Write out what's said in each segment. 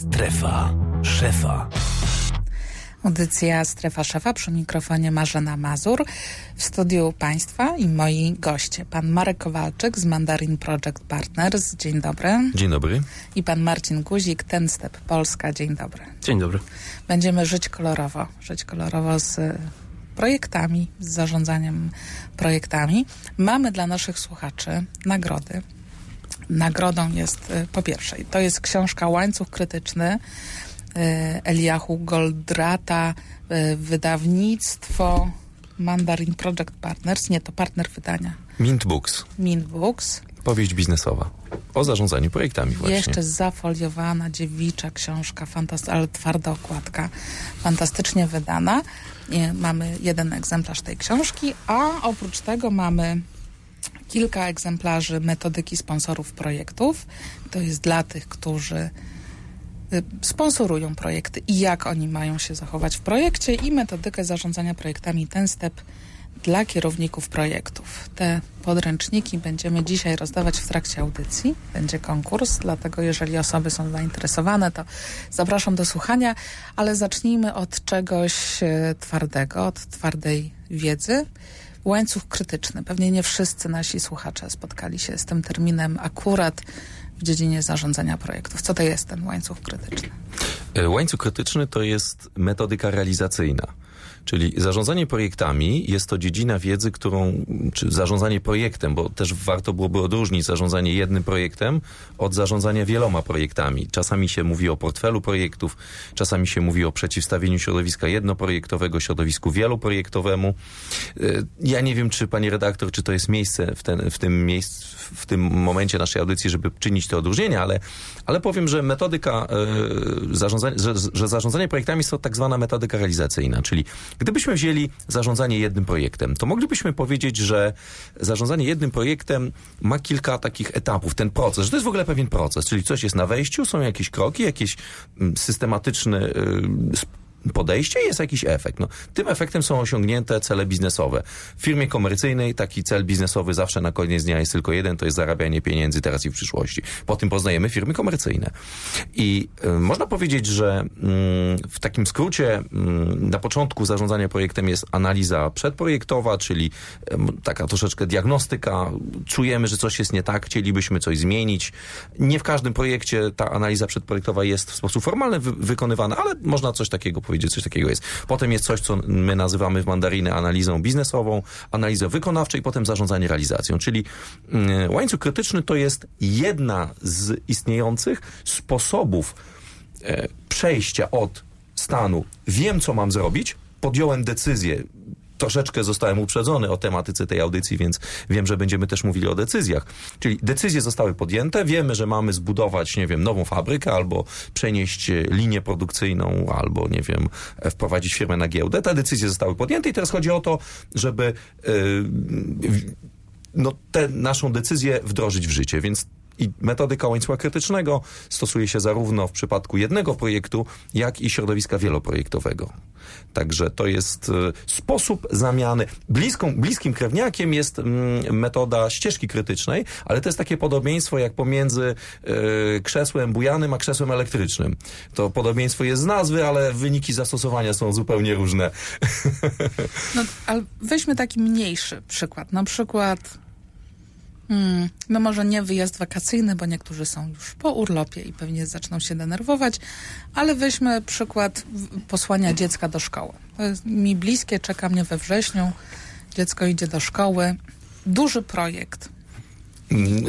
Strefa szefa. Audycja Strefa Szefa przy mikrofonie Marzena Mazur. W studiu Państwa i moi goście. Pan Marek Kowalczyk z Mandarin Project Partners. Dzień dobry. Dzień dobry. I pan Marcin Guzik, Ten Step Polska. Dzień dobry. Dzień dobry. Będziemy żyć kolorowo. Żyć kolorowo z projektami, z zarządzaniem projektami. Mamy dla naszych słuchaczy nagrody. Nagrodą jest po pierwsze, to jest książka Łańcuch Krytyczny Eliahu Goldrata, wydawnictwo Mandarin Project Partners, nie, to partner wydania. Mint Books. Mint Books. Powieść biznesowa o zarządzaniu projektami właśnie. Jeszcze zafoliowana, dziewicza książka, ale twarda okładka, fantastycznie wydana. Mamy jeden egzemplarz tej książki, a oprócz tego mamy kilka egzemplarzy metodyki sponsorów projektów. To jest dla tych, którzy sponsorują projekty i jak oni mają się zachować w projekcie i metodykę zarządzania projektami Ten Step dla kierowników projektów. Te podręczniki będziemy dzisiaj rozdawać w trakcie audycji. Będzie konkurs, dlatego jeżeli osoby są zainteresowane, to zapraszam do słuchania, ale zacznijmy od czegoś twardego, od twardej wiedzy. Łańcuch krytyczny. Pewnie nie wszyscy nasi słuchacze spotkali się z tym terminem akurat w dziedzinie zarządzania projektów. Co to jest ten łańcuch krytyczny? Łańcuch krytyczny to jest metodyka realizacyjna. Czyli zarządzanie projektami jest to dziedzina wiedzy, którą, czy zarządzanie projektem, bo też warto byłoby odróżnić zarządzanie jednym projektem od zarządzania wieloma projektami. Czasami się mówi o portfelu projektów, czasami się mówi o przeciwstawieniu środowiska jednoprojektowego środowisku wieloprojektowemu. Ja nie wiem, czy pani redaktor, czy to jest miejsce w, ten, w tym miejscu, w tym momencie naszej audycji, żeby czynić te odróżnienia, ale, ale powiem, że metodyka e, zarządzania, że, że zarządzanie projektami jest to tak zwana metodyka realizacyjna, czyli Gdybyśmy wzięli zarządzanie jednym projektem, to moglibyśmy powiedzieć, że zarządzanie jednym projektem ma kilka takich etapów. Ten proces, że to jest w ogóle pewien proces, czyli coś jest na wejściu, są jakieś kroki, jakieś systematyczne podejście jest jakiś efekt. No, tym efektem są osiągnięte cele biznesowe. W firmie komercyjnej taki cel biznesowy zawsze na koniec dnia jest tylko jeden, to jest zarabianie pieniędzy teraz i w przyszłości. Po tym poznajemy firmy komercyjne. I y, można powiedzieć, że y, w takim skrócie y, na początku zarządzania projektem jest analiza przedprojektowa, czyli taka troszeczkę diagnostyka. Czujemy, że coś jest nie tak, chcielibyśmy coś zmienić. Nie w każdym projekcie ta analiza przedprojektowa jest w sposób formalny wy wykonywana, ale można coś takiego powiedzieć powiedzieć, coś takiego jest. Potem jest coś, co my nazywamy w mandariny analizą biznesową, analizą wykonawczą i potem zarządzanie realizacją. Czyli yy, łańcuch krytyczny to jest jedna z istniejących sposobów yy, przejścia od stanu wiem, co mam zrobić, podjąłem decyzję, troszeczkę zostałem uprzedzony o tematyce tej audycji, więc wiem, że będziemy też mówili o decyzjach. Czyli decyzje zostały podjęte, wiemy, że mamy zbudować, nie wiem, nową fabrykę, albo przenieść linię produkcyjną, albo, nie wiem, wprowadzić firmę na giełdę. Te decyzje zostały podjęte i teraz chodzi o to, żeby yy, no, tę naszą decyzję wdrożyć w życie, więc i metodyka łańcucha krytycznego stosuje się zarówno w przypadku jednego projektu, jak i środowiska wieloprojektowego. Także to jest sposób zamiany. Bliską, bliskim krewniakiem jest mm, metoda ścieżki krytycznej, ale to jest takie podobieństwo jak pomiędzy y, krzesłem bujanym a krzesłem elektrycznym. To podobieństwo jest z nazwy, ale wyniki zastosowania są zupełnie różne. No, ale weźmy taki mniejszy przykład. Na przykład Hmm, no może nie wyjazd wakacyjny, bo niektórzy są już po urlopie i pewnie zaczną się denerwować, ale weźmy przykład posłania dziecka do szkoły. To jest mi bliskie, czeka mnie we wrześniu, dziecko idzie do szkoły. Duży projekt,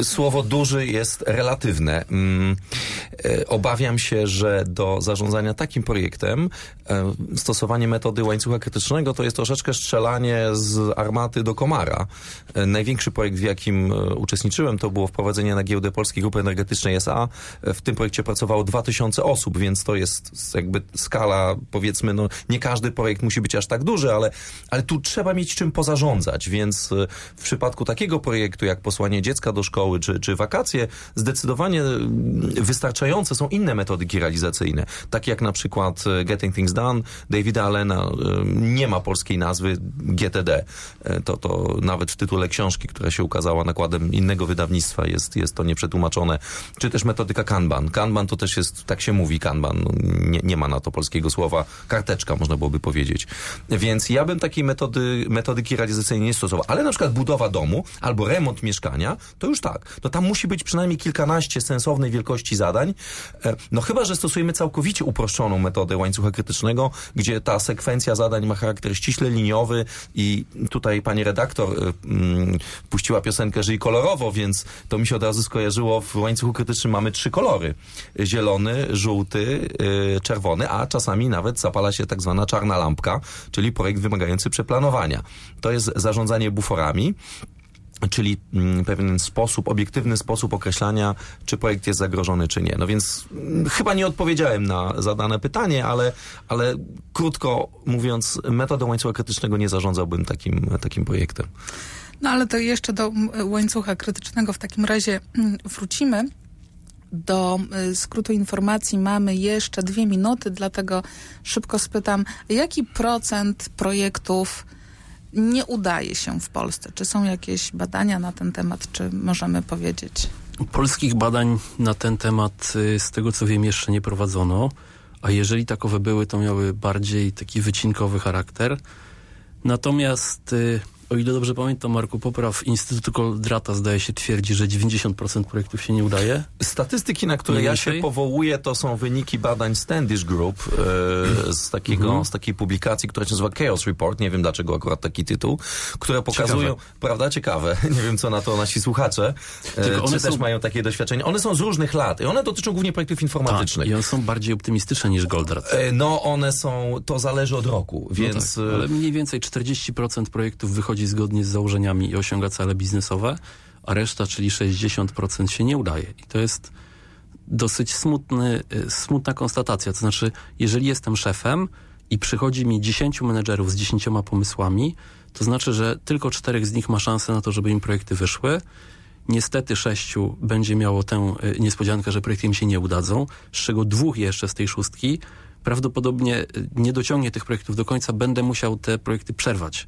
Słowo duży jest relatywne. Obawiam się, że do zarządzania takim projektem stosowanie metody łańcucha krytycznego to jest troszeczkę strzelanie z armaty do komara. Największy projekt, w jakim uczestniczyłem, to było wprowadzenie na giełdę Polskiej Grupy Energetycznej SA. W tym projekcie pracowało 2000 osób, więc to jest jakby skala, powiedzmy, no nie każdy projekt musi być aż tak duży, ale, ale tu trzeba mieć czym pozarządzać, więc w przypadku takiego projektu jak posłanie dziecka do szkoły czy, czy wakacje, zdecydowanie wystarczająco wystarczające są inne metodyki realizacyjne, takie jak na przykład e, Getting Things Done, Davida Allena, e, nie ma polskiej nazwy GTD. E, to, to nawet w tytule książki, która się ukazała nakładem innego wydawnictwa jest, jest to nieprzetłumaczone. Czy też metodyka Kanban. Kanban to też jest, tak się mówi, Kanban. No, nie, nie ma na to polskiego słowa. Karteczka, można byłoby powiedzieć. Więc ja bym takiej metody, metodyki realizacyjnej nie stosował. Ale na przykład budowa domu albo remont mieszkania, to już tak. To tam musi być przynajmniej kilkanaście sensownej wielkości zadań. E, no chyba, że stosujemy całkowicie uproszczoną metodę łańcucha krytycznego, gdzie ta sekwencja zadań ma charakter ściśle liniowy i tutaj pani redaktor y, mm, puściła piosenkę Żyj kolorowo, więc to mi się od razu skojarzyło. W łańcuchu krytycznym mamy trzy kolory. Zielony, żółty, y, czerwony, a czasami nawet zapala się tak zwana czarna lampka, czyli projekt wymagający przeplanowania. To jest zarządzanie buforami czyli mm, pewien sposób, obiektywny sposób określania, czy projekt jest zagrożony, czy nie. No więc mm, chyba nie odpowiedziałem na zadane pytanie, ale, ale krótko mówiąc, metodą łańcucha krytycznego nie zarządzałbym takim, takim projektem. No ale to jeszcze do łańcucha krytycznego w takim razie mm, wrócimy. Do y, skrótu informacji mamy jeszcze dwie minuty, dlatego szybko spytam, jaki procent projektów nie udaje się w Polsce? Czy są jakieś badania na ten temat, czy możemy powiedzieć? Polskich badań na ten temat, y, z tego co wiem, jeszcze nie prowadzono, a jeżeli takowe były, to miały bardziej taki wycinkowy charakter. Natomiast y, o ile dobrze pamiętam, Marku Popraw, Instytut Koldrata zdaje się twierdzi, że 90% projektów się nie udaje. Statystyki, na które ja się powołuję, to są wyniki badań Standish Group e, z, takiego, mhm. z takiej publikacji, która się nazywa Chaos Report. Nie wiem dlaczego akurat taki tytuł, które pokazują, ciekawe. prawda, ciekawe. Nie wiem, co na to nasi słuchacze, e, czy też mają takie doświadczenia. One są z różnych lat i one dotyczą głównie projektów informatycznych. Tak, i one są bardziej optymistyczne niż Goldrat. E, no, one są, to zależy od roku, więc... No tak, ale mniej więcej 40% projektów wychodzi wychodzi zgodnie z założeniami i osiąga cele biznesowe, a reszta, czyli 60% się nie udaje. I to jest dosyć smutny, y, smutna konstatacja. To znaczy, jeżeli jestem szefem i przychodzi mi 10 menedżerów z 10 pomysłami, to znaczy, że tylko czterech z nich ma szansę na to, żeby im projekty wyszły. Niestety sześciu będzie miało tę y, niespodziankę, że projekty im się nie udadzą, z czego dwóch jeszcze z tej szóstki prawdopodobnie y, nie dociągnie tych projektów do końca, będę musiał te projekty przerwać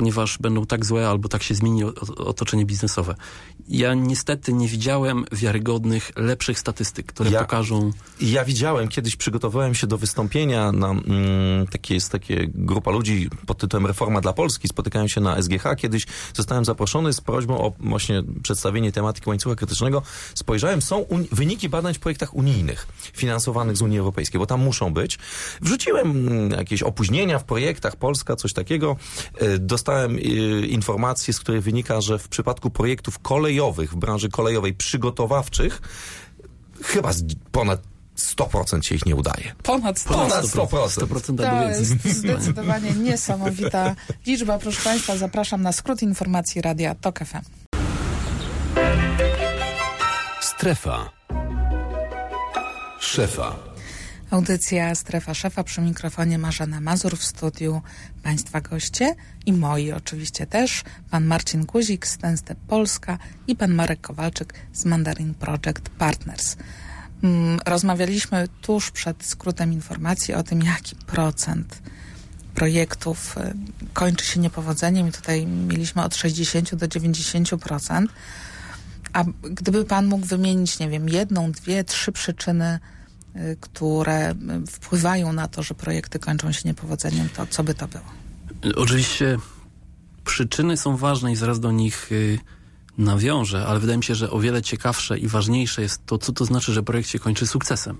ponieważ będą tak złe albo tak się zmieni otoczenie biznesowe. Ja niestety nie widziałem wiarygodnych, lepszych statystyk, które ja, pokażą... Ja widziałem, kiedyś przygotowałem się do wystąpienia na mm, takie, jest takie grupa ludzi pod tytułem Reforma dla Polski, spotykałem się na SGH, kiedyś zostałem zaproszony z prośbą o właśnie przedstawienie tematyki łańcucha krytycznego. Spojrzałem, są wyniki badań w projektach unijnych, finansowanych z Unii Europejskiej, bo tam muszą być. Wrzuciłem mm, jakieś opóźnienia w projektach, Polska, coś takiego. E, dostałem y, informację, z której wynika, że w przypadku projektów kolejowych, w branży kolejowej, przygotowawczych, chyba ponad 100% się ich nie udaje. Ponad 100%. Ponad 100%. 100% to jest zdecydowanie niesamowita liczba. Proszę Państwa, zapraszam na skrót informacji Radia TOK FM. Strefa. Szefa. Audycja Strefa Szefa przy mikrofonie Marzena Mazur w studiu Państwa goście i moi oczywiście też, pan Marcin Guzik z Tenstep Polska i pan Marek Kowalczyk z Mandarin Project Partners. Mm, rozmawialiśmy tuż przed skrótem informacji o tym, jaki procent projektów y, kończy się niepowodzeniem i tutaj mieliśmy od 60 do 90%. A gdyby pan mógł wymienić, nie wiem, jedną, dwie, trzy przyczyny które wpływają na to, że projekty kończą się niepowodzeniem, to co by to było? Oczywiście przyczyny są ważne i zaraz do nich y, nawiążę, ale wydaje mi się, że o wiele ciekawsze i ważniejsze jest to, co to znaczy, że projekt się kończy sukcesem.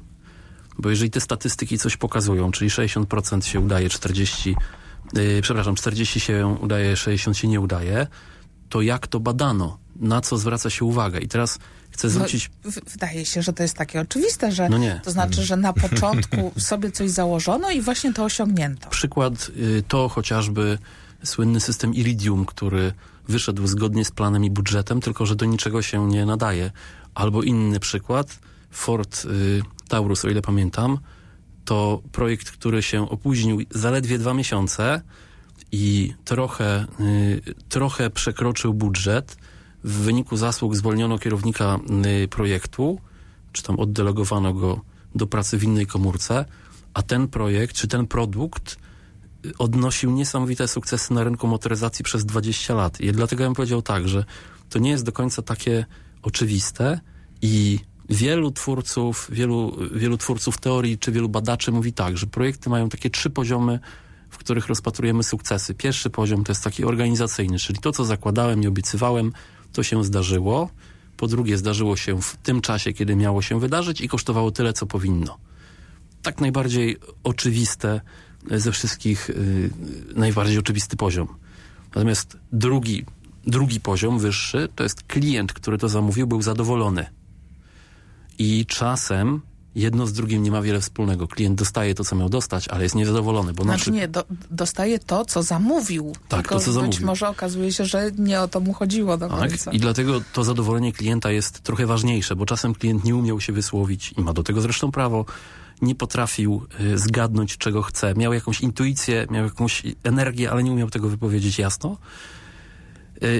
Bo jeżeli te statystyki coś pokazują, czyli 60% się udaje, 40, yy, przepraszam, 40 się udaje, 60 się nie udaje, to jak to badano? Na co zwraca się uwagę? I teraz chcę no, zwrócić... No, wydaje się, że to jest takie oczywiste, że no nie. to znaczy, że na początku sobie coś założono i właśnie to osiągnięto. Przykład y, to chociażby słynny system Iridium, który wyszedł zgodnie z planem i budżetem, tylko że do niczego się nie nadaje. Albo inny przykład, Ford y, Taurus, o ile pamiętam, to projekt, który się opóźnił zaledwie dwa miesiące i trochę, y, trochę przekroczył budżet, w wyniku zasług zwolniono kierownika y, projektu, czy tam oddelegowano go do pracy w innej komórce, a ten projekt, czy ten produkt y, odnosił niesamowite sukcesy na rynku motoryzacji przez 20 lat. I dlatego ja bym powiedział tak, że to nie jest do końca takie oczywiste i wielu twórców, wielu, wielu twórców teorii czy wielu badaczy mówi tak, że projekty mają takie trzy poziomy, w których rozpatrujemy sukcesy. Pierwszy poziom to jest taki organizacyjny, czyli to, co zakładałem i obiecywałem, to się zdarzyło. Po drugie, zdarzyło się w tym czasie, kiedy miało się wydarzyć i kosztowało tyle, co powinno. Tak najbardziej oczywiste ze wszystkich, yy, najbardziej oczywisty poziom. Natomiast drugi, drugi poziom, wyższy, to jest klient, który to zamówił, był zadowolony. I czasem jedno z drugim nie ma wiele wspólnego. Klient dostaje to, co miał dostać, ale jest niezadowolony. Bo znaczy nie, do, dostaje to, co zamówił. Tak, to, co zamówił. Być może okazuje się, że nie o to mu chodziło do tak? końca. I dlatego to zadowolenie klienta jest trochę ważniejsze, bo czasem klient nie umiał się wysłowić i ma do tego zresztą prawo, nie potrafił y, zgadnąć, czego chce. Miał jakąś intuicję, miał jakąś energię, ale nie umiał tego wypowiedzieć jasno.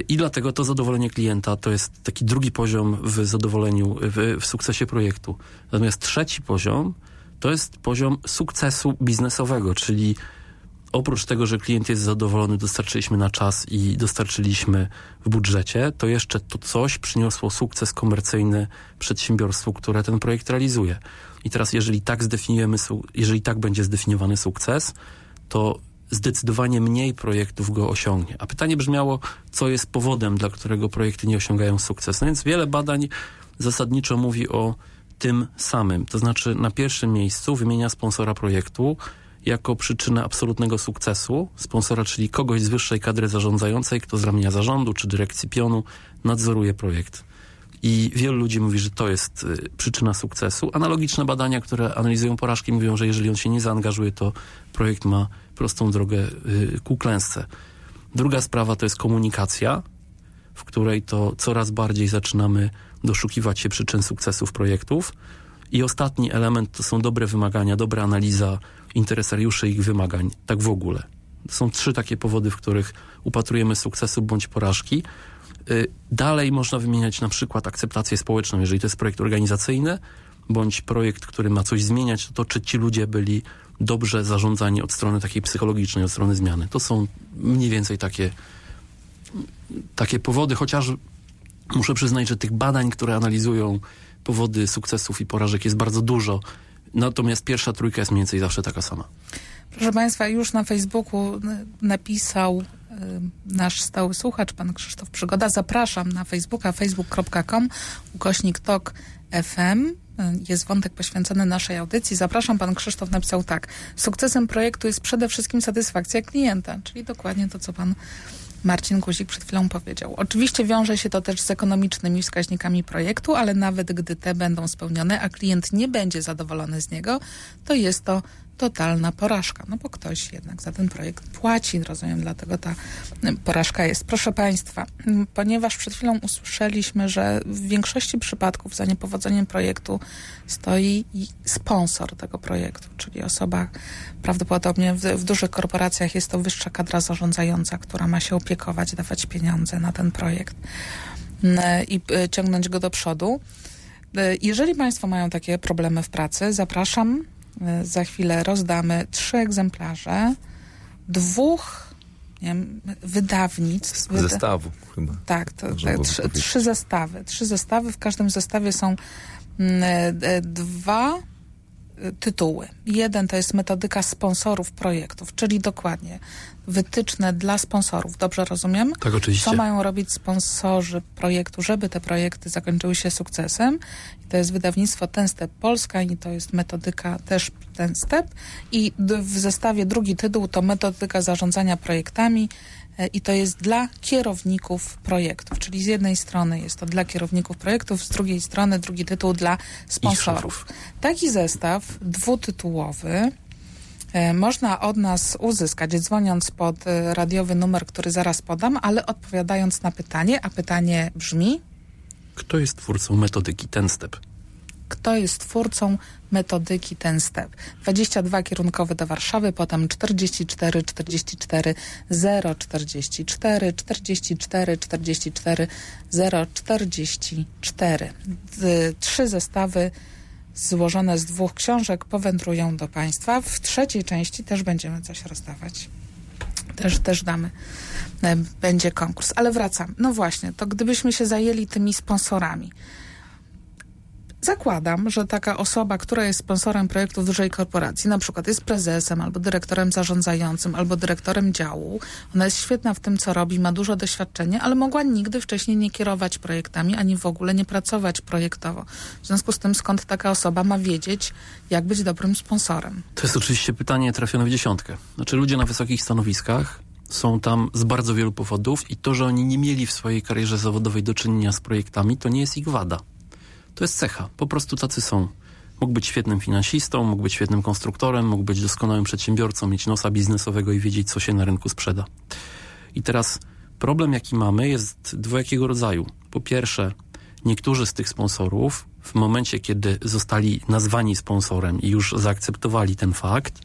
I dlatego to zadowolenie klienta to jest taki drugi poziom w zadowoleniu, w, w sukcesie projektu. Natomiast trzeci poziom to jest poziom sukcesu biznesowego, czyli oprócz tego, że klient jest zadowolony, dostarczyliśmy na czas i dostarczyliśmy w budżecie, to jeszcze to coś przyniosło sukces komercyjny przedsiębiorstwu, które ten projekt realizuje. I teraz, jeżeli tak zdefiniujemy, jeżeli tak będzie zdefiniowany sukces, to zdecydowanie mniej projektów go osiągnie. A pytanie brzmiało, co jest powodem, dla którego projekty nie osiągają sukcesu. No więc wiele badań zasadniczo mówi o tym samym. To znaczy na pierwszym miejscu wymienia sponsora projektu jako przyczynę absolutnego sukcesu sponsora, czyli kogoś z wyższej kadry zarządzającej, kto z ramienia zarządu czy dyrekcji pionu nadzoruje projekt. I wielu ludzi mówi, że to jest y, przyczyna sukcesu. Analogiczne badania, które analizują porażki, mówią, że jeżeli on się nie zaangażuje, to projekt ma prostą drogę y, ku klęsce. Druga sprawa to jest komunikacja, w której to coraz bardziej zaczynamy doszukiwać się przyczyn sukcesów projektów. I ostatni element to są dobre wymagania, dobra analiza interesariuszy ich wymagań, tak w ogóle. Są trzy takie powody, w których upatrujemy sukcesu bądź porażki. Y, Dalej można wymieniać na przykład akceptację społeczną, jeżeli to jest projekt organizacyjny, bądź projekt, który ma coś zmieniać, to, to czy ci ludzie byli dobrze zarządzani od strony takiej psychologicznej, od strony zmiany. To są mniej więcej takie, takie powody, chociaż muszę przyznać, że tych badań, które analizują powody sukcesów i porażek jest bardzo dużo. Natomiast pierwsza trójka jest mniej więcej zawsze taka sama. Proszę Państwa, już na Facebooku napisał y, nasz stały słuchacz, pan Krzysztof Przygoda. Zapraszam na Facebooka, facebook.com, ukośnik TOK FM. Jest wątek poświęcony naszej audycji. Zapraszam, pan Krzysztof napisał tak. Sukcesem projektu jest przede wszystkim satysfakcja klienta, czyli dokładnie to, co pan Marcin Guzik przed chwilą powiedział. Oczywiście wiąże się to też z ekonomicznymi wskaźnikami projektu, ale nawet gdy te będą spełnione, a klient nie będzie zadowolony z niego, to jest to totalna porażka, no bo ktoś jednak za ten projekt płaci, rozumiem, dlatego ta porażka jest. Proszę Państwa, ponieważ przed chwilą usłyszeliśmy, że w większości przypadków za niepowodzeniem projektu stoi sponsor tego projektu, czyli osoba, prawdopodobnie w, w dużych korporacjach jest to wyższa kadra zarządzająca, która ma się opiekować, dawać pieniądze na ten projekt i y, ciągnąć go do przodu. Y, Jeżeli Państwo mają takie problemy w pracy, zapraszam. Y, Za chwilę rozdamy trzy egzemplarze dwóch nie wiem, wydawnictw. Wyda- Zestawu chyba. tak, to, byłoby trzy, trzy zestawy. Trzy zestawy. W każdym zestawie są mm, e, e, dwa tytuły. Jeden to jest metodyka sponsorów projektów, czyli dokładnie wytyczne dla sponsorów. Dobrze rozumiem? Tak, oczywiście. Co mają robić sponsorzy projektu, żeby te projekty zakończyły się sukcesem? I to jest wydawnictwo Ten Step Polska i to jest metodyka też Ten Step. I w zestawie drugi tytuł to metodyka zarządzania projektami i to jest dla kierowników projektów. Czyli z jednej strony jest to dla kierowników projektów, z drugiej strony drugi tytuł dla sponsorów. Taki zestaw dwutytułowy e, można od nas uzyskać, dzwoniąc pod e, radiowy numer, który zaraz podam, ale odpowiadając na pytanie, a pytanie brzmi, Kto jest twórcą metodyki Ten Step? Kto jest twórcą metodyki ten step. 22 kierunkowe do Warszawy, potem 44, 44, 0, 44, 44, 44, 0, 44. D- Trzy zestawy złożone z dwóch książek powędrują do Państwa. W trzeciej części też będziemy coś rozdawać. Też, też damy. E, Będzie konkurs. Ale wracam. No właśnie, to gdybyśmy się zajęli tymi sponsorami. Zakładam, że taka osoba, która jest sponsorem projektu dużej korporacji, na przykład jest prezesem, albo dyrektorem zarządzającym, albo dyrektorem działu, ona jest świetna w tym, co robi, ma dużo doświadczenia, ale mogła nigdy wcześniej nie kierować projektami, ani w ogóle nie pracować projektowo. W związku z tym, skąd taka osoba ma wiedzieć, jak być dobrym sponsorem? To jest oczywiście pytanie trafione w dziesiątkę. Znaczy ludzie na wysokich stanowiskach są tam z bardzo wielu powodów i to, że oni nie mieli w swojej karierze zawodowej do czynienia z projektami, to nie jest ich wada. To jest cecha. Po prostu tacy są. Mógł być świetnym finansistą, mógł być świetnym konstruktorem, mógł być doskonałym przedsiębiorcą, mieć nosa biznesowego i wiedzieć, co się na rynku sprzeda. I teraz problem, jaki mamy, jest dwojakiego rodzaju. Po pierwsze, niektórzy z tych sponsorów, w momencie, kiedy zostali nazwani sponsorem i już zaakceptowali ten fakt,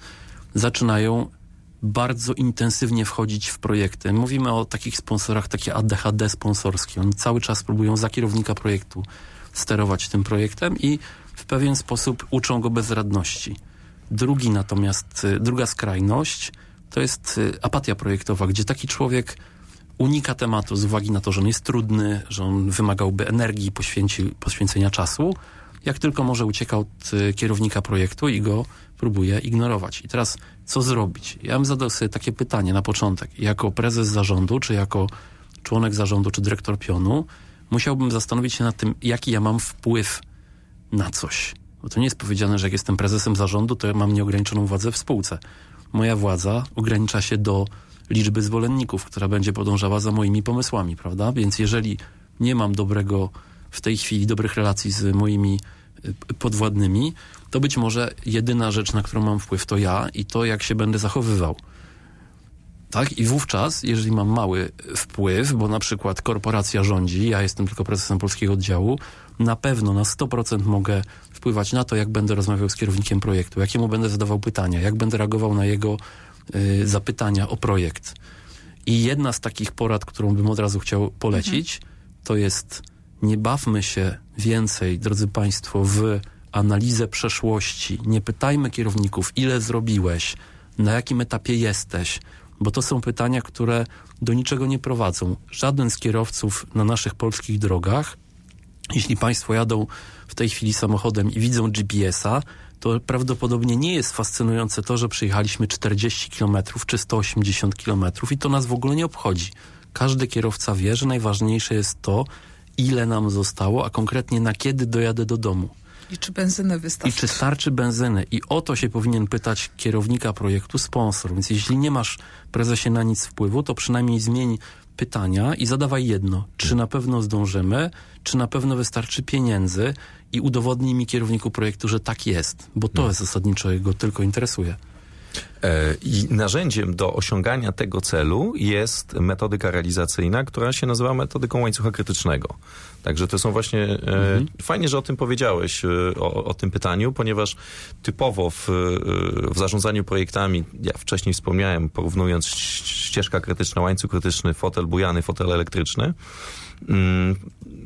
zaczynają bardzo intensywnie wchodzić w projekty. Mówimy o takich sponsorach, takie ADHD sponsorskie. Oni cały czas próbują za kierownika projektu sterować tym projektem i w pewien sposób uczą go bezradności. Drugi natomiast, y, druga skrajność to jest y, apatia projektowa, gdzie taki człowiek unika tematu z uwagi na to, że on jest trudny, że on wymagałby energii, poświęci, poświęcenia czasu. Jak tylko może ucieka od y, kierownika projektu i go próbuje ignorować. I teraz co zrobić? Ja bym zadał sobie takie pytanie na początek. Jako prezes zarządu, czy jako członek zarządu, czy dyrektor pionu, musiałbym zastanowić się nad tym, jaki ja mam wpływ na coś. Bo to nie jest powiedziane, że jak jestem prezesem zarządu, to ja mam nieograniczoną władzę w spółce. Moja władza ogranicza się do liczby zwolenników, która będzie podążała za moimi pomysłami, prawda? Więc jeżeli nie mam dobrego, w tej chwili dobrych relacji z moimi y, podwładnymi, to być może jedyna rzecz, na którą mam wpływ, to ja i to, jak się będę zachowywał. Tak? I wówczas, jeżeli mam mały wpływ, bo na przykład korporacja rządzi, ja jestem tylko prezesem polskiego oddziału, na pewno na 100% mogę wpływać na to, jak będę rozmawiał z kierownikiem projektu, jakiemu będę zadawał pytania, jak będę reagował na jego y, zapytania o projekt. I jedna z takich porad, którą bym od razu chciał polecić, to jest nie bawmy się więcej, drodzy Państwo, w analizę przeszłości. Nie pytajmy kierowników, ile zrobiłeś, na jakim etapie jesteś, bo to są pytania, które do niczego nie prowadzą. Żaden z kierowców na naszych polskich drogach, jeśli Państwo jadą w tej chwili samochodem i widzą GPS-a, to prawdopodobnie nie jest fascynujące to, że przyjechaliśmy 40 km czy 180 km i to nas w ogóle nie obchodzi. Każdy kierowca wie, że najważniejsze jest to, ile nam zostało, a konkretnie na kiedy dojadę do domu. I czy benzyny I wystarczy? czy starczy benzyny? I o to się powinien pytać kierownika projektu sponsor. Więc jeśli nie masz prezesie na nic wpływu, to przynajmniej zmień pytania i zadawaj jedno. Czy na pewno zdążymy? Czy na pewno wystarczy pieniędzy? I udowodnij mi kierowniku projektu, że tak jest. Bo to jest zasadniczo go tylko interesuje. E, I narzędziem do osiągania tego celu jest metodyka realizacyjna, która się nazywa metodyką łańcucha krytycznego. Także to są właśnie. E, Fajnie, że o tym powiedziałeś, e, o, o tym pytaniu, ponieważ typowo w, w zarządzaniu projektami, ja wcześniej wspomniałem, porównując ścieżka krytyczna, łańcuch krytyczny, fotel bujany, fotel elektryczny.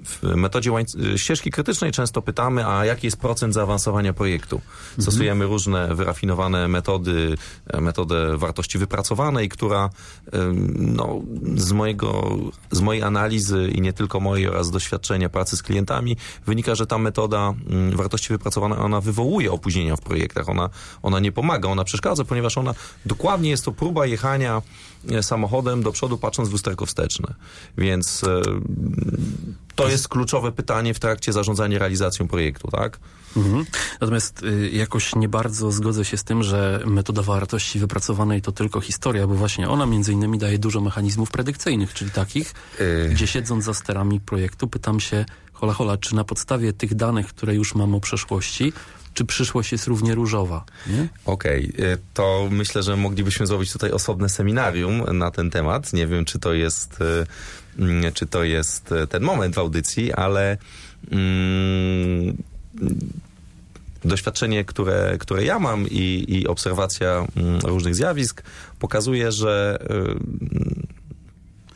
W metodzie łańc- ścieżki krytycznej często pytamy, a jaki jest procent zaawansowania projektu. Stosujemy różne wyrafinowane metody, e, metodę wartości wypracowanej, która no, z, mojego, z mojej analizy i nie tylko mojej oraz doświadczenia pracy z klientami wynika, że ta metoda mm, wartości wypracowanej, ona wywołuje opóźnienia w projektach. Ona, ona nie pomaga, ona przeszkadza, ponieważ ona dokładnie jest to próba jechania e, samochodem do przodu, patrząc w lusterko wsteczne. Więc e, to jest kluczowe pytanie w trakcie zarządzania realizacją projektu, tak? Mhm. Natomiast y, jakoś nie bardzo zgodzę się z tym, że metoda wartości wypracowanej to tylko historia, bo właśnie ona między innymi daje dużo mechanizmów predykcyjnych, czyli takich, Yy. gdzie siedząc za sterami projektu pytam się, hola hola, czy na podstawie tych danych, które już mam o przeszłości, czy przyszłość jest równie różowa? Okej, y, to myślę, że moglibyśmy zrobić tutaj osobne seminarium na ten temat. Nie wiem, czy to jest, y, czy to jest y, ten moment w audycji, ale mm, doświadczenie, które, które ja mam i, i obserwacja mm, różnych zjawisk pokazuje, że y,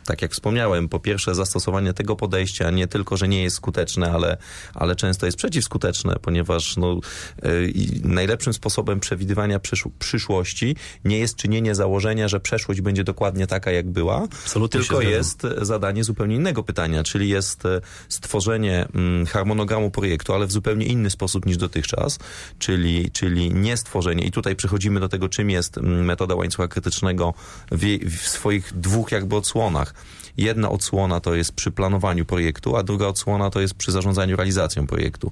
tak jak wspomniałem, po pierwsze zastosowanie tego podejścia nie tylko, że nie jest skuteczne, ale, ale często jest przeciwskuteczne, ponieważ no, y, najlepszym sposobem przewidywania przysz przyszłości nie jest czynienie założenia, że przeszłość będzie dokładnie taka, jak była, Absolutnie tylko jest zadanie zupełnie innego pytania, czyli jest y, stworzenie mm, harmonogramu projektu, ale w zupełnie inny sposób niż dotychczas, czyli, czyli nie stworzenie. I tutaj przechodzimy do tego, czym jest mm, metoda łańcucha krytycznego w, w swoich dwóch jakby odsłonach. Jedna odsłona to jest przy planowaniu projektu, a druga odsłona to jest przy zarządzaniu realizacją projektu.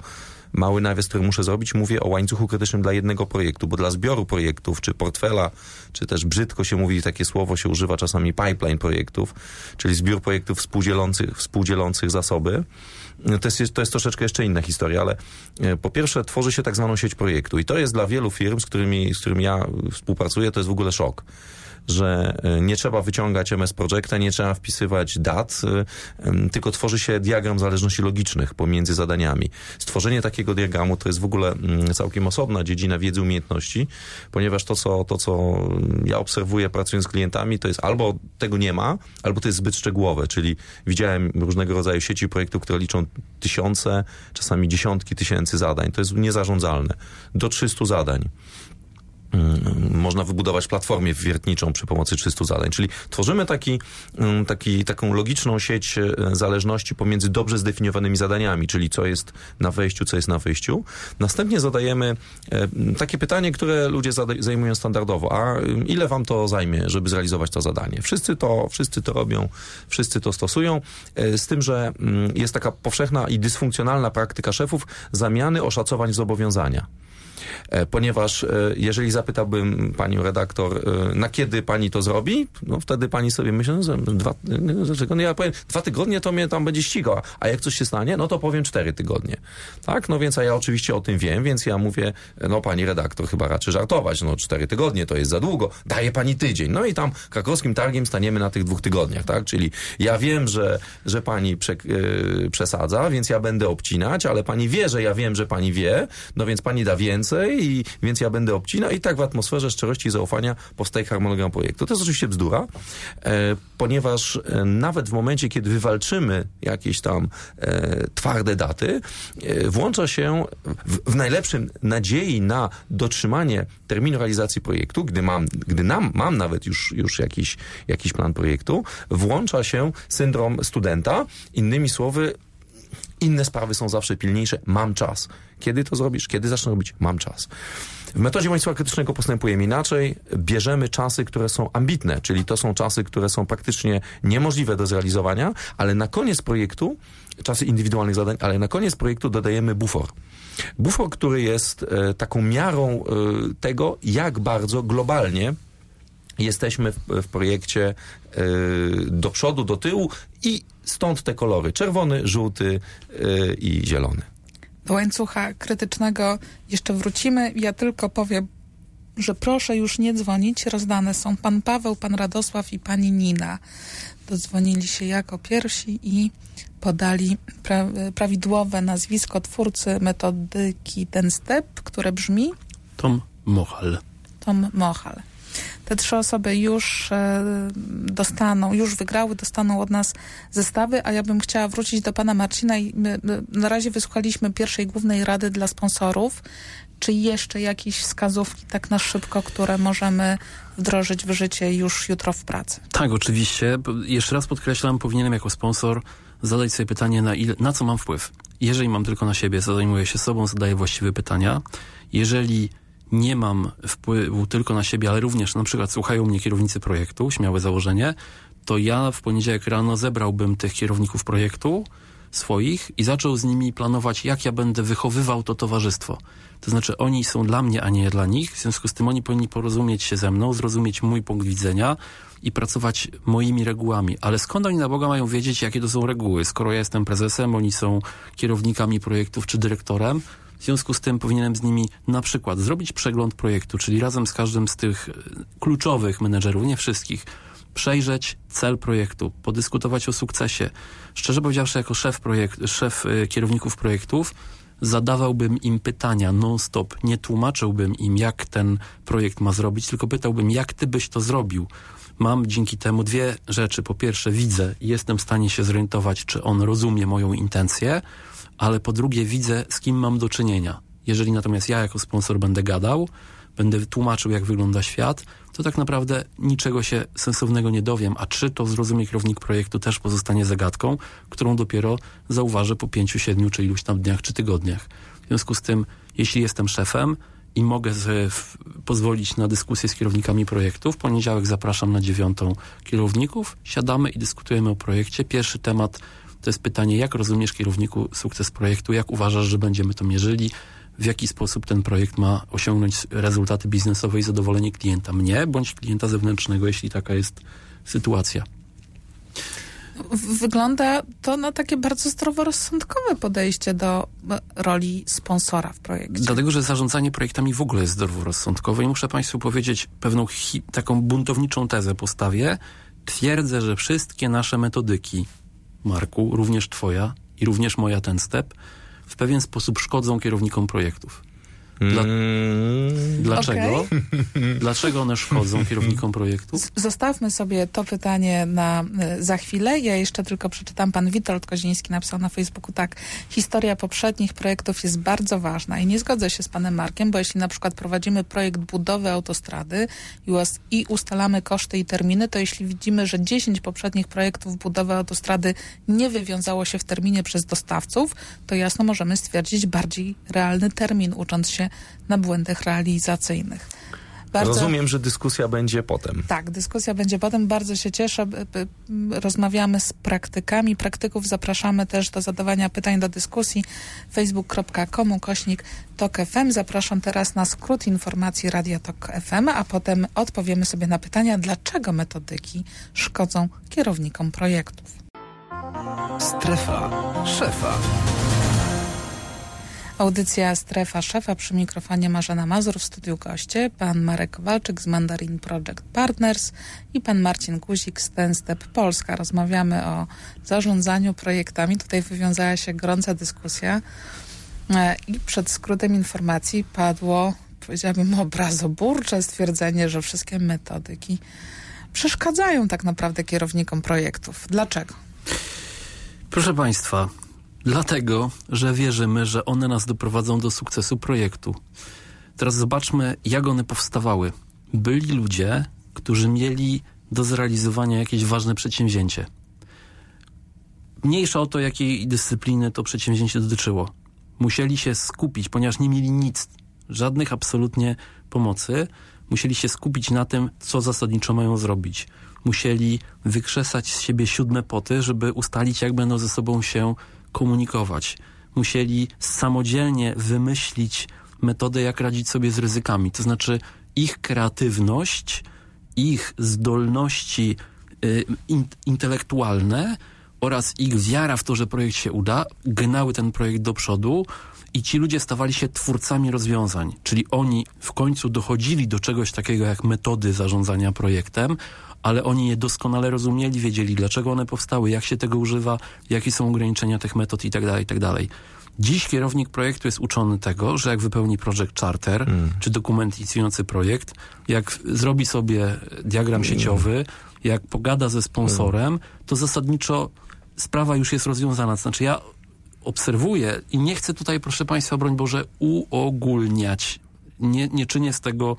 Mały nawias, który muszę zrobić, mówię o łańcuchu krytycznym dla jednego projektu, bo dla zbioru projektów, czy portfela, czy też brzydko się mówi, takie słowo się używa czasami pipeline projektów, czyli zbiór projektów współdzielących, współdzielących zasoby. To jest, to jest troszeczkę jeszcze inna historia, ale e, po pierwsze tworzy się tak zwaną sieć projektu i to jest dla wielu firm, z którymi, z którymi ja współpracuję, to jest w ogóle szok że e, nie trzeba wyciągać MS Projecta, nie trzeba wpisywać dat, e, tylko tworzy się diagram zależności logicznych pomiędzy zadaniami. Stworzenie takiego diagramu to jest w ogóle mm, całkiem osobna dziedzina wiedzy, umiejętności, ponieważ to, co, to, co ja obserwuję pracując z klientami, to jest albo tego nie ma, albo to jest zbyt szczegółowe, czyli widziałem różnego rodzaju sieci projektów, które liczą tysiące, czasami dziesiątki tysięcy zadań. To jest niezarządzalne. Do 300 zadań. Mm, można wybudować platformę wiertniczą przy pomocy 300 zadań. Czyli tworzymy taki, mm, taki, taką logiczną sieć e, zależności pomiędzy dobrze zdefiniowanymi zadaniami, czyli co jest na wejściu, co jest na wyjściu. Następnie zadajemy e, takie pytanie, które ludzie zajmują standardowo. A ile wam to zajmie, żeby zrealizować to zadanie? Wszyscy to, wszyscy to robią, wszyscy to stosują, e, z tym, że mm, jest taka powszechna i dysfunkcjonalna praktyka szefów zamiany oszacowań zobowiązania. E, ponieważ e, jeżeli zapytałbym panią redaktor, e, na kiedy pani to zrobi, no wtedy pani sobie myśli, no, dwa, no ja powiem, dwa tygodnie to mnie tam będzie ścigała, a jak coś się stanie, no to powiem cztery tygodnie. Tak, no więc a ja oczywiście o tym wiem, więc ja mówię, no pani redaktor chyba raczy żartować, no cztery tygodnie to jest za długo, daje pani tydzień. No i tam krakowskim targiem staniemy na tych dwóch tygodniach, tak, czyli ja wiem, że, że pani prze, yy, przesadza, więc ja będę obcinać, ale pani wie, że ja wiem, że pani wie, no więc pani da więcej, więcej, i, więc ja będę obcinał i tak w atmosferze szczerości i zaufania powstaje harmonogram projektu. To jest oczywiście bzdura, e, ponieważ e, nawet w momencie, kiedy wywalczymy jakieś tam e, twarde daty, włącza się w, w, najlepszym nadziei na dotrzymanie terminu realizacji projektu, gdy mam, gdy nam, mam nawet już, już jakiś, jakiś plan projektu, włącza się syndrom studenta. Innymi słowy, inne sprawy są zawsze pilniejsze. Mam czas. Kiedy to zrobisz? Kiedy zacznę robić? Mam czas. W metodzie łańcucha krytycznego postępujemy inaczej. Bierzemy czasy, które są ambitne, czyli to są czasy, które są praktycznie niemożliwe do zrealizowania, ale na koniec projektu, czasy indywidualnych zadań, ale na koniec projektu dodajemy bufor. Bufor, który jest e, taką miarą e, tego, jak bardzo globalnie jesteśmy w, w projekcie y, do przodu, do tyłu i stąd te kolory czerwony, żółty y, i zielony. Do łańcucha krytycznego jeszcze wrócimy. Ja tylko powiem, że proszę już nie dzwonić. Rozdane są pan Paweł, pan Radosław i pani Nina. Dodzwonili się jako pierwsi i podali pra prawidłowe nazwisko twórcy metodyki ten step, które brzmi Tom Mochal. Tom Mochal. Te trzy osoby już e, dostaną, już wygrały, dostaną od nas zestawy, a ja bym chciała wrócić do pana Marcina i my, my na razie wysłuchaliśmy pierwszej głównej rady dla sponsorów. Czy jeszcze jakieś wskazówki tak na szybko, które możemy wdrożyć w życie już jutro w pracy? Tak, oczywiście. Jeszcze raz podkreślam, powinienem jako sponsor zadać sobie pytanie, na, na co mam wpływ. Jeżeli mam tylko na siebie, zajmuję się sobą, zadaję właściwe pytania. Jeżeli nie mam wpływu tylko na siebie, ale również na przykład słuchają mnie kierownicy projektu, śmiałe założenie, to ja w poniedziałek rano zebrałbym tych kierowników projektu swoich i zaczął z nimi planować, jak ja będę wychowywał to towarzystwo. To znaczy oni są dla mnie, a nie dla nich, w związku z tym oni powinni porozumieć się ze mną, zrozumieć mój punkt widzenia i pracować moimi regułami. Ale skąd oni na Boga mają wiedzieć, jakie to są reguły? Skoro ja jestem prezesem, oni są kierownikami projektów czy dyrektorem, w związku z tym powinienem z nimi na przykład zrobić przegląd projektu, czyli razem z każdym z tych e, kluczowych menedżerów, nie wszystkich, przejrzeć cel projektu, podyskutować o sukcesie. Szczerze powiedziawszy, jako szef, projekt, szef e, kierowników projektów, zadawałbym im pytania non-stop, nie tłumaczyłbym im, jak ten projekt ma zrobić, tylko pytałbym, jak ty byś to zrobił. Mam dzięki temu dwie rzeczy. Po pierwsze, widzę i jestem w stanie się zorientować, czy on rozumie moją intencję, ale po drugie, widzę, z kim mam do czynienia. Jeżeli natomiast ja jako sponsor będę gadał, będę tłumaczył, jak wygląda świat, to tak naprawdę niczego się sensownego nie dowiem, a czy to zrozumie kierownik projektu też pozostanie zagadką, którą dopiero zauważę po pięciu, siedmiu czy iluś tam dniach czy tygodniach. W związku z tym, jeśli jestem szefem i mogę pozwolić na dyskusję z kierownikami projektu, w poniedziałek zapraszam na dziewiątą kierowników, siadamy i dyskutujemy o projekcie. Pierwszy temat to jest pytanie, jak rozumiesz kierowniku sukces projektu, jak uważasz, że będziemy to mierzyli, w jaki sposób ten projekt ma osiągnąć rezultaty biznesowe i zadowolenie klienta mnie bądź klienta zewnętrznego, jeśli taka jest sytuacja. Wygląda to na takie bardzo zdroworozsądkowe podejście do e, roli sponsora w projekcie. Dlatego, że zarządzanie projektami w ogóle jest zdroworozsądkowe i muszę Państwu powiedzieć pewną taką buntowniczą tezę postawię. Twierdzę, że wszystkie nasze metodyki, Marku, również Twoja i również moja ten step, w pewien sposób szkodzą kierownikom projektów. Dla... Mm. Dlaczego? Okay. Dlaczego one szkodzą kierownikom projektów? Zostawmy sobie to pytanie na y, za chwilę. Ja jeszcze tylko przeczytam. Pan Witold Koziński napisał na Facebooku tak. Historia poprzednich projektów jest bardzo ważna i nie zgodzę się z panem Markiem, bo jeśli na przykład prowadzimy projekt budowy autostrady i ustalamy koszty i terminy, to jeśli widzimy, że 10 poprzednich projektów budowy autostrady nie wywiązało się w terminie przez dostawców, to jasno możemy stwierdzić bardziej realny termin, ucząc się na błędach realizacyjnych. Bardzo, Rozumiem, że dyskusja będzie potem. Tak, dyskusja będzie potem. Bardzo się cieszę. Rozmawiamy z praktykami. Praktyków zapraszamy też do zadawania pytań do dyskusji. facebook.com kośnik TOK FM. Zapraszam teraz na skrót informacji Radia TOK FM, a potem odpowiemy sobie na pytania, dlaczego metodyki szkodzą kierownikom projektów. Strefa szefa. Audycja Strefa Szefa przy mikrofonie Marzena Mazur w studiu goście, pan Marek Kowalczyk z Mandarin Project Partners i pan Marcin Guzik z Ten Step Polska. Rozmawiamy o zarządzaniu projektami. Tutaj wywiązała się gorąca dyskusja e, i przed skrótem informacji padło, powiedziałabym, obrazoburcze stwierdzenie, że wszystkie metodyki przeszkadzają tak naprawdę kierownikom projektów. Dlaczego? Proszę Państwa, Dlatego, że wierzymy, że one nas doprowadzą do sukcesu projektu. Teraz zobaczmy, jak one powstawały. Byli ludzie, którzy mieli do zrealizowania jakieś ważne przedsięwzięcie. Mniejsza o to, jakiej dyscypliny to przedsięwzięcie dotyczyło. Musieli się skupić, ponieważ nie mieli nic, żadnych absolutnie pomocy. Musieli się skupić na tym, co zasadniczo mają zrobić. Musieli wykrzesać z siebie siódme poty, żeby ustalić, jak będą ze sobą się komunikować. Musieli samodzielnie wymyślić metodę, jak radzić sobie z ryzykami. To znaczy ich kreatywność, ich zdolności y, in, intelektualne oraz ich wiara w to, że projekt się uda, gnały ten projekt do przodu i ci ludzie stawali się twórcami rozwiązań. Czyli oni w końcu dochodzili do czegoś takiego jak metody zarządzania projektem, ale oni je doskonale rozumieli, wiedzieli dlaczego one powstały, jak się tego używa, jakie są ograniczenia tych metod itd., tak itd. Tak Dziś kierownik projektu jest uczony tego, że jak wypełni projekt charter, mm. czy dokument inicjujący projekt, jak zrobi sobie diagram sieciowy, jak pogada ze sponsorem, to zasadniczo sprawa już jest rozwiązana. To znaczy ja obserwuję i nie chcę tutaj, proszę Państwa, broń Boże, uogólniać. Nie, nie czynię z tego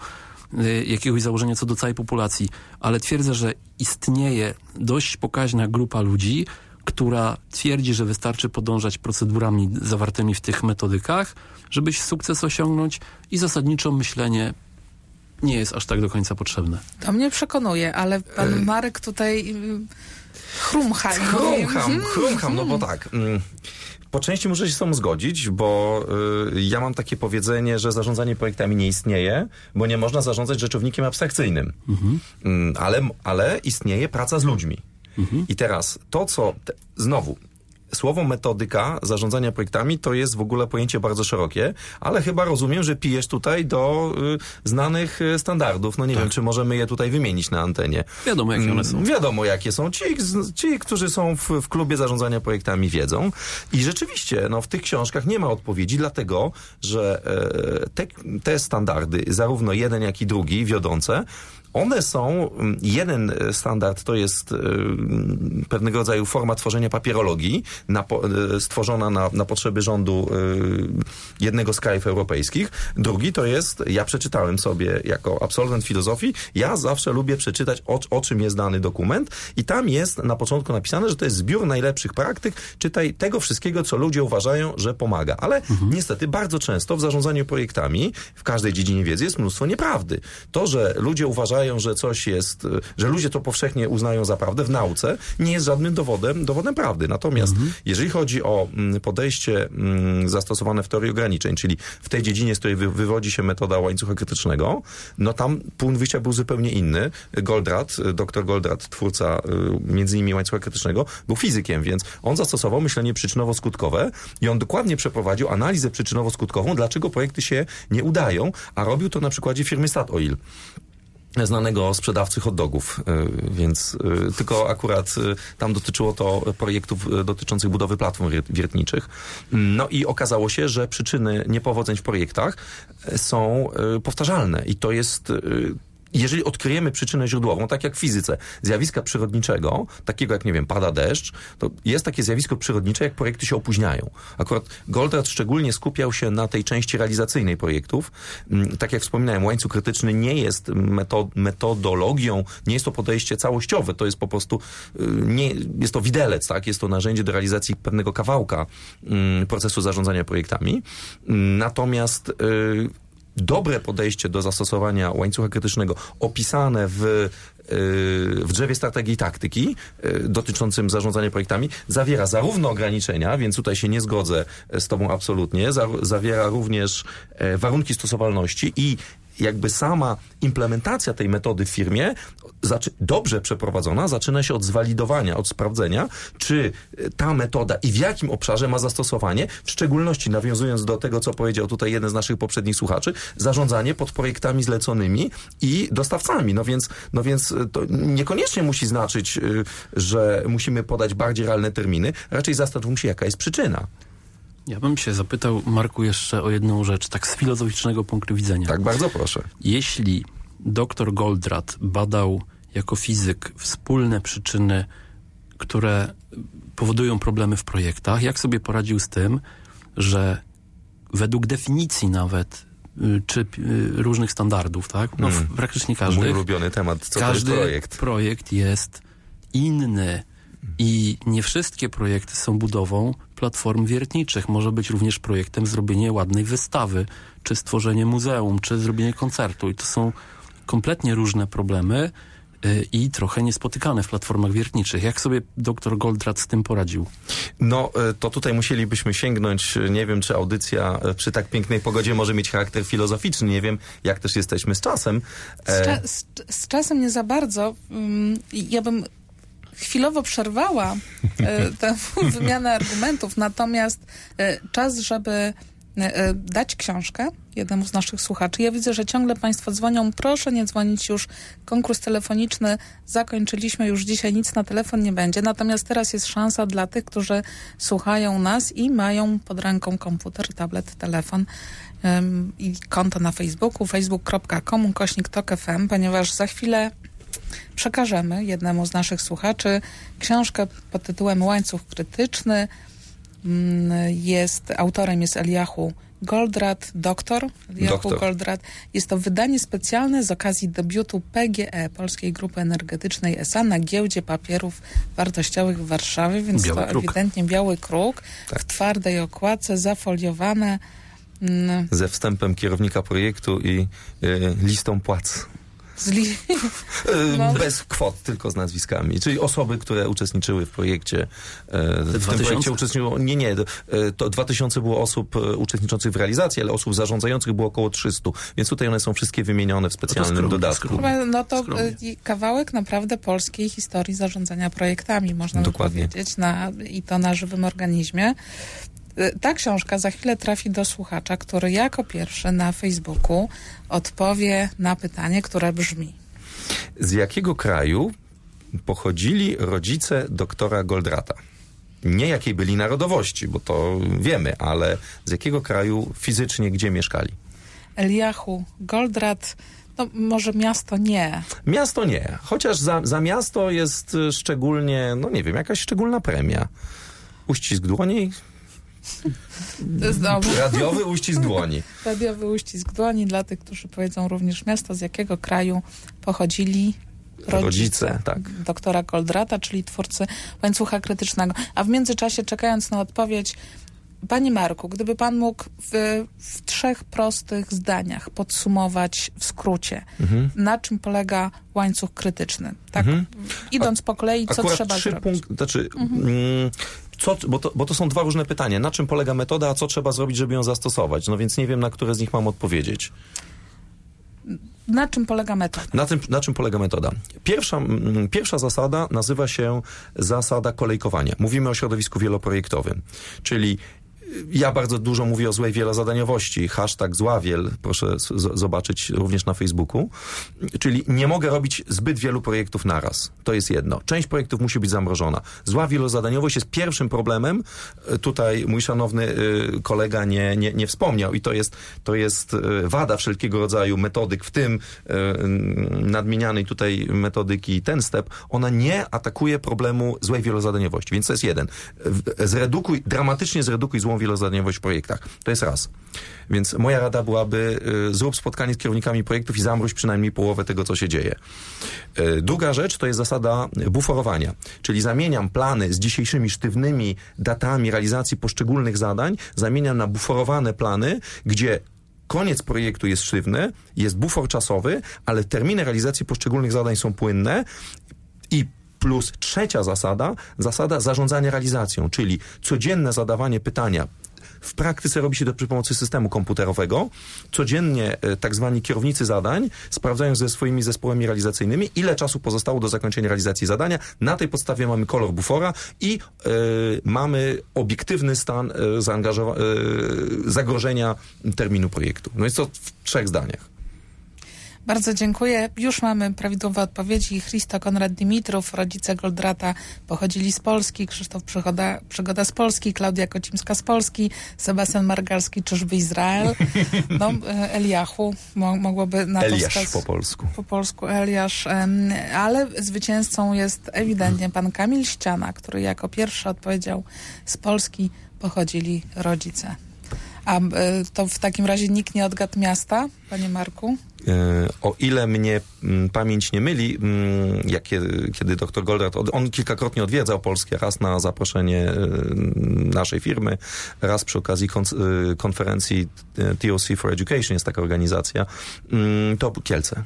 Y, jakiegoś założenia co do całej populacji, ale twierdzę, że istnieje dość pokaźna grupa ludzi, która twierdzi, że wystarczy podążać procedurami zawartymi w tych metodykach, żeby sukces osiągnąć i zasadniczo myślenie nie jest aż tak do końca potrzebne. To mnie przekonuje, ale pan Marek tutaj chrumcha. Chrumcham, chrumcham, no bo tak. Po części muszę się z tą zgodzić, bo y, ja mam takie powiedzenie, że zarządzanie projektami nie istnieje, bo nie można zarządzać rzeczownikiem abstrakcyjnym. Mhm. Y, ale, ale istnieje praca z ludźmi. Mhm. I teraz to, co te, znowu słowo metodyka zarządzania projektami to jest w ogóle pojęcie bardzo szerokie, ale chyba rozumiem, że pijesz tutaj do y, znanych y, standardów. No nie wiem, czy możemy je tutaj wymienić na antenie. Wiadomo, jakie one są. Mm, Wiadomo, jakie są. Ci, ci którzy są w, w klubie zarządzania projektami, wiedzą. I rzeczywiście, no, w tych książkach nie ma odpowiedzi, dlatego, że e, te, te standardy, zarówno jeden, jak i drugi, wiodące, one są, mm, jeden standard to jest e, pewnego rodzaju forma tworzenia papierologii na, e, stworzona na, na potrzeby rządu e, jednego z krajów europejskich. Drugi to jest, ja przeczytałem sobie jako absolwent filozofii, ja zawsze lubię przeczytać o, o czym jest dany dokument i tam jest na początku napisane, że to jest zbiór najlepszych praktyk, czytaj tego wszystkiego, co ludzie uważają, że pomaga. Ale niestety bardzo często w zarządzaniu projektami, w każdej dziedzinie wiedzy jest mnóstwo nieprawdy. To, że ludzie uważają, że coś jest, y, że ludzie to powszechnie uznają za prawdę w nauce, nie jest żadnym dowodem, dowodem prawdy. Natomiast jeżeli chodzi o mm, podejście mm, zastosowane w teorii ograniczeń, czyli w tej dziedzinie, z której wy, wywodzi się metoda łańcucha krytycznego, no tam punkt wyjścia był zupełnie inny. Goldratt, y, dr Goldratt, twórca y, między innymi łańcucha krytycznego, był fizykiem, więc on zastosował myślenie przyczynowo-skutkowe i on dokładnie przeprowadził analizę przyczynowo-skutkową, dlaczego projekty się nie udają, a robił to na przykładzie firmy Statoil znanego sprzedawcy hot dogów, y, więc y, tylko akurat y, tam dotyczyło to projektów dotyczących budowy platform wier- wiertniczych. No i okazało się, że przyczyny niepowodzeń w projektach są powtarzalne i to jest jeżeli odkryjemy przyczynę źródłową, tak jak w fizyce, zjawiska przyrodniczego, takiego jak, nie wiem, pada deszcz, to jest takie zjawisko przyrodnicze, jak projekty się opóźniają. Akurat Goldratt szczególnie skupiał się na tej części realizacyjnej projektów. Mm, Tak jak wspominałem, łańcuch krytyczny nie jest meto- metodologią, nie jest to podejście całościowe, to jest po prostu, y, nie, jest to widelec, tak? Jest to narzędzie do realizacji pewnego kawałka mm, procesu zarządzania projektami. Mm, Natomiast y, dobre podejście do zastosowania łańcucha krytycznego opisane w y, w drzewie strategii i taktyki y, dotyczącym zarządzania projektami zawiera zarówno ograniczenia, więc tutaj się nie zgodzę z Tobą absolutnie, za, zawiera również e, warunki stosowalności i jakby sama implementacja tej metody w firmie dobrze przeprowadzona zaczyna się od zwalidowania, od sprawdzenia, czy e, ta metoda i w jakim obszarze ma zastosowanie, w szczególności nawiązując do tego, co powiedział tutaj jeden z naszych poprzednich słuchaczy, zarządzanie pod projektami zleconymi i dostawcami. No więc, no więc e, to niekoniecznie musi znaczyć, y, że musimy podać bardziej realne terminy, raczej zastanówmy się, jaka jest przyczyna. Ja bym się zapytał, Marku, jeszcze o jedną rzecz, tak z filozoficznego punktu widzenia. Tak, bardzo proszę. Jeśli dr Goldratt badał jako fizyk wspólne przyczyny, które powodują problemy w projektach, jak sobie poradził z tym, że według definicji nawet, y, czy y, różnych standardów, tak? No, w- Mm. praktycznie Mój każdy. ulubiony temat, co każdy to jest projekt. projekt jest inny i nie wszystkie projekty są budową platform wiertniczych. Może być również projektem zrobienie ładnej wystawy, czy stworzenie muzeum, czy zrobienie koncertu. I to są kompletnie różne problemy i trochę niespotykane w platformach wiertniczych. Jak sobie dr Goldratt z tym poradził? No, e, to tutaj musielibyśmy sięgnąć, e, nie wiem, czy audycja przy tak pięknej pogodzie może mieć charakter filozoficzny, nie wiem, jak też jesteśmy z czasem. Z, E, cza- z, z czasem nie za bardzo. Mm, Ja bym chwilowo przerwała tę wymianę argumentów, natomiast czas, żeby dać książkę jednemu z naszych słuchaczy. Ja widzę, że ciągle Państwo dzwonią. Proszę nie dzwonić już. Konkurs telefoniczny zakończyliśmy już dzisiaj. Nic na telefon nie będzie. Natomiast teraz jest szansa dla tych, którzy słuchają nas i mają pod ręką komputer, tablet, telefon em, i konto na Facebooku, facebook.com, FM, ponieważ za chwilę przekażemy jednemu z naszych słuchaczy książkę pod tytułem Łańcuch Krytyczny. Mm, Jest, autorem jest Eliahu Goldratt, doktor Eliahu Doktor. Goldratt. Jest to wydanie specjalne z okazji debiutu PGE, Polskiej Grupy Energetycznej SA, na giełdzie papierów wartościowych w Warszawie, więc Biały to kruk. ewidentnie biały kruk Tak. w twardej okładce, zafoliowane. Mm, ze wstępem kierownika projektu i e, listą płac. Zli... No. Bez kwot, tylko z nazwiskami. Czyli osoby, które uczestniczyły w projekcie. e, W tym 2000? projekcie uczestniczyło. Nie, nie. e, To 2000 było osób e, uczestniczących w realizacji, ale osób zarządzających było około 300. Więc tutaj one są wszystkie wymienione w specjalnym skromnie, dodatku. skromnie. No to Skromnie. kawałek naprawdę polskiej historii zarządzania projektami, można Dokładnie. powiedzieć, na, i to na żywym organizmie. Y, Ta książka za chwilę trafi do słuchacza, który jako pierwszy na Facebooku odpowie na pytanie, które brzmi. Z jakiego kraju pochodzili rodzice doktora Goldrata? Nie jakiej byli narodowości, bo to wiemy, ale z jakiego kraju fizycznie, gdzie mieszkali? Eliachu, Goldrat, no może miasto nie. Miasto nie, chociaż za, za miasto jest y, szczególnie, no nie wiem, jakaś szczególna premia. Uścisk dłoni, Dobrze. radiowy uścisk dłoni. Radiowy uścisk dłoni dla tych, którzy powiedzą również miasto, z jakiego kraju pochodzili rodzice, Rodzice, tak. doktora Goldrata, czyli twórcy łańcucha krytycznego. A w międzyczasie, czekając na odpowiedź, Panie Marku, gdyby pan mógł w, w trzech prostych zdaniach podsumować w skrócie, na czym polega łańcuch krytyczny? Tak, idąc po kolei, co trzeba trzy zrobić? punkty, znaczy, mm, co, bo, to, bo to są dwa różne pytania. Na czym polega metoda, a co trzeba zrobić, żeby ją zastosować? No więc nie wiem, na które z nich mam odpowiedzieć. Na czym polega metoda? Na, tym, na czym polega metoda? Pierwsza, pierwsza zasada nazywa się zasada kolejkowania. Mówimy o środowisku wieloprojektowym, czyli ja bardzo dużo mówię o złej wielozadaniowości. Hashtag zławiel, proszę zobaczyć również na Facebooku. Czyli nie mogę robić zbyt wielu projektów naraz. To jest jedno. Część projektów musi być zamrożona. Zła wielozadaniowość jest pierwszym problemem. Y, Tutaj mój szanowny y, kolega nie, nie, nie wspomniał i to jest, to jest y, wada wszelkiego rodzaju metodyk, w tym nadmienianej tutaj metodyki ten step. Ona nie atakuje problemu złej wielozadaniowości. Więc to jest jeden. Zredukuj, dramatycznie zredukuj złą wielozadaniowość w projektach. To jest raz. Więc moja rada byłaby y, zrób spotkanie z kierownikami projektów i zamróź przynajmniej połowę tego, co się dzieje. Y, Druga rzecz to jest zasada buforowania, czyli zamieniam plany z dzisiejszymi sztywnymi datami realizacji poszczególnych zadań, zamieniam na buforowane plany, gdzie koniec projektu jest sztywny, jest bufor czasowy, ale terminy realizacji poszczególnych zadań są płynne plus trzecia zasada, zasada zarządzania realizacją, czyli codzienne zadawanie pytania. W praktyce robi się to przy pomocy systemu komputerowego. Codziennie e, tak zwani kierownicy zadań sprawdzają ze swoimi zespołami realizacyjnymi, ile czasu pozostało do zakończenia realizacji zadania. Na tej podstawie mamy kolor bufora i e, mamy obiektywny stan e, zagrożenia terminu projektu. No jest to w trzech zdaniach. Bardzo dziękuję. Już mamy prawidłowe odpowiedzi. Christo Konrad Dimitrów, rodzice Goldrata pochodzili z Polski, Krzysztof Przygoda, Przygoda z Polski, Klaudia Kocimska z Polski, Sebastian Margalski, czyżby Izrael. No, e, Eliachu mo, mogłoby na to Eliasz po polsku. po polsku Eliasz, ale zwycięzcą jest ewidentnie pan Kamil Ściana, który jako pierwszy odpowiedział z Polski pochodzili rodzice. A e, to w takim razie nikt nie odgadł miasta, panie Marku? E, O ile mnie mm, pamięć nie myli, mm, jak kiedy, kiedy dr Goldratt, on kilkakrotnie odwiedzał Polskę, raz na zaproszenie e, naszej firmy, raz przy okazji e, konferencji TOC for Education, jest taka organizacja, mm, to Kielce.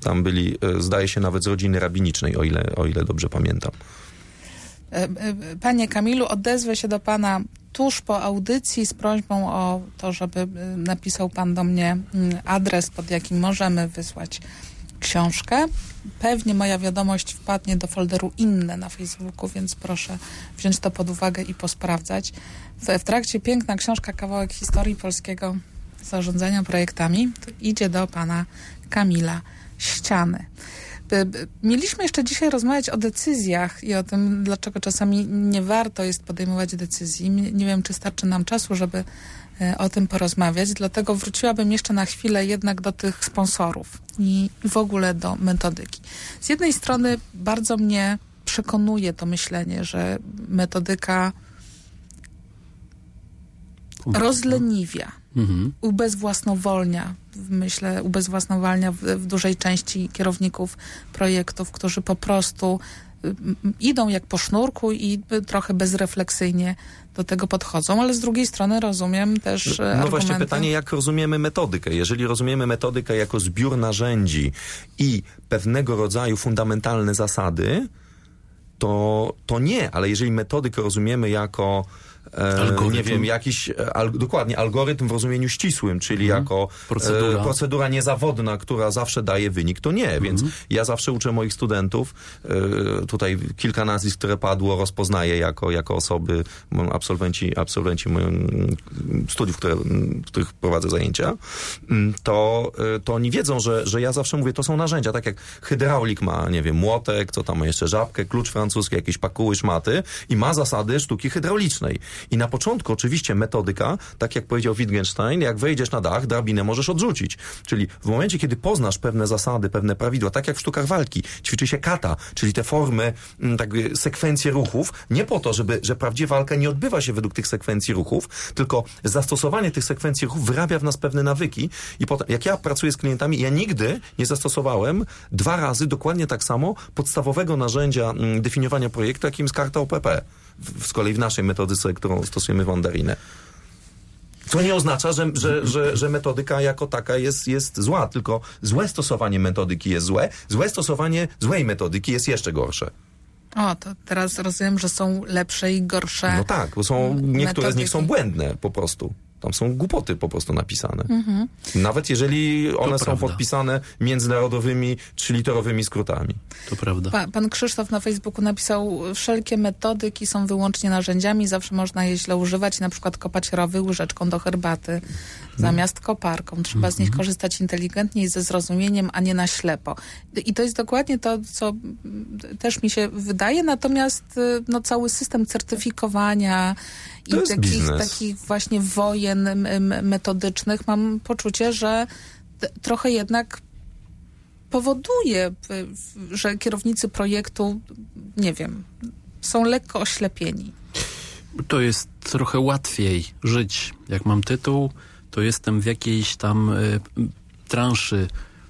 Tam byli, zdaje się, nawet z rodziny rabinicznej, o ile, o ile dobrze pamiętam. E, e, Panie Kamilu, odezwę się do pana tuż po audycji z prośbą o to, żeby e, napisał pan do mnie mm, adres, pod jakim możemy wysłać książkę. Pewnie moja wiadomość wpadnie do folderu inne na Facebooku, więc proszę wziąć to pod uwagę i posprawdzać. W, w trakcie piękna książka Kawałek historii polskiego zarządzania projektami idzie do pana Kamila Ściany. B- b- Mieliśmy jeszcze dzisiaj rozmawiać o decyzjach i o tym, dlaczego czasami nie warto jest podejmować decyzji. Nie wiem, czy starczy nam czasu, żeby e, o tym porozmawiać, dlatego wróciłabym jeszcze na chwilę jednak do tych sponsorów i i w ogóle do metodyki. Z jednej strony bardzo mnie przekonuje to myślenie, że metodyka rozleniwia Mhm. ubezwłasnowolnia, myślę, ubezwłasnowalnia w, w dużej części kierowników projektów, którzy po prostu m, idą jak po sznurku i y, trochę bezrefleksyjnie do tego podchodzą, ale z drugiej strony rozumiem też e, No argumenty. właśnie pytanie, jak rozumiemy metodykę? Jeżeli rozumiemy metodykę jako zbiór narzędzi i pewnego rodzaju fundamentalne zasady, to, to nie, ale jeżeli metodykę rozumiemy jako Algorytm. nie wiem, jakiś, e, al, dokładnie, algorytm w rozumieniu ścisłym, czyli jako Procedura. E, procedura niezawodna, która zawsze daje wynik, to nie, więc ja zawsze uczę moich studentów, e, tutaj kilka nazwisk, które padło, rozpoznaję jako, jako osoby, absolwenci, absolwenci studiów, które, których prowadzę zajęcia, m, to, e, to oni wiedzą, że, że ja zawsze mówię, to są narzędzia, tak jak hydraulik ma, nie wiem, młotek, co tam ma jeszcze, żabkę, klucz francuski, jakieś pakuły, szmaty i ma zasady sztuki hydraulicznej. I na początku oczywiście metodyka, tak jak powiedział Wittgenstein, jak wejdziesz na dach, drabinę możesz odrzucić. Czyli w momencie, kiedy poznasz pewne zasady, pewne prawidła, tak jak w sztukach walki, ćwiczy się kata, czyli te formy, mm, tak sekwencje ruchów, nie po to, żeby, że prawdziwa walka nie odbywa się według tych sekwencji ruchów, tylko zastosowanie tych sekwencji ruchów wyrabia w nas pewne nawyki i potem, jak ja pracuję z klientami, ja nigdy nie zastosowałem dwa razy dokładnie tak samo podstawowego narzędzia mm, definiowania projektu, jakim jest karta OPP. Z kolei w naszej metodyce, którą stosujemy w Mandarinę. Co nie oznacza, że, że, że, że metodyka jako taka jest, jest zła, tylko złe stosowanie metodyki jest złe, złe stosowanie złej metodyki jest jeszcze gorsze. O, to teraz rozumiem, że są lepsze i gorsze. No tak, bo są, niektóre z nich są metodyki. błędne po prostu. Tam są głupoty po prostu napisane. Nawet jeżeli one są prawda. podpisane międzynarodowymi, trzyliterowymi skrótami. To prawda. Pa, pan Krzysztof na Facebooku napisał, wszelkie metodyki są wyłącznie narzędziami, zawsze można je źle używać, na przykład kopać rowy łyżeczką do herbaty zamiast koparką. Trzeba z nich korzystać inteligentnie i ze zrozumieniem, a nie na ślepo. I to jest dokładnie to, co też mi się wydaje, natomiast y, no, cały system certyfikowania i To jest takich, biznes. takich właśnie wojen metodycznych mam poczucie, że trochę jednak powoduje, że kierownicy projektu, nie wiem, są lekko oślepieni. To jest trochę łatwiej żyć. Jak mam tytuł, to jestem w jakiejś tam y, transzy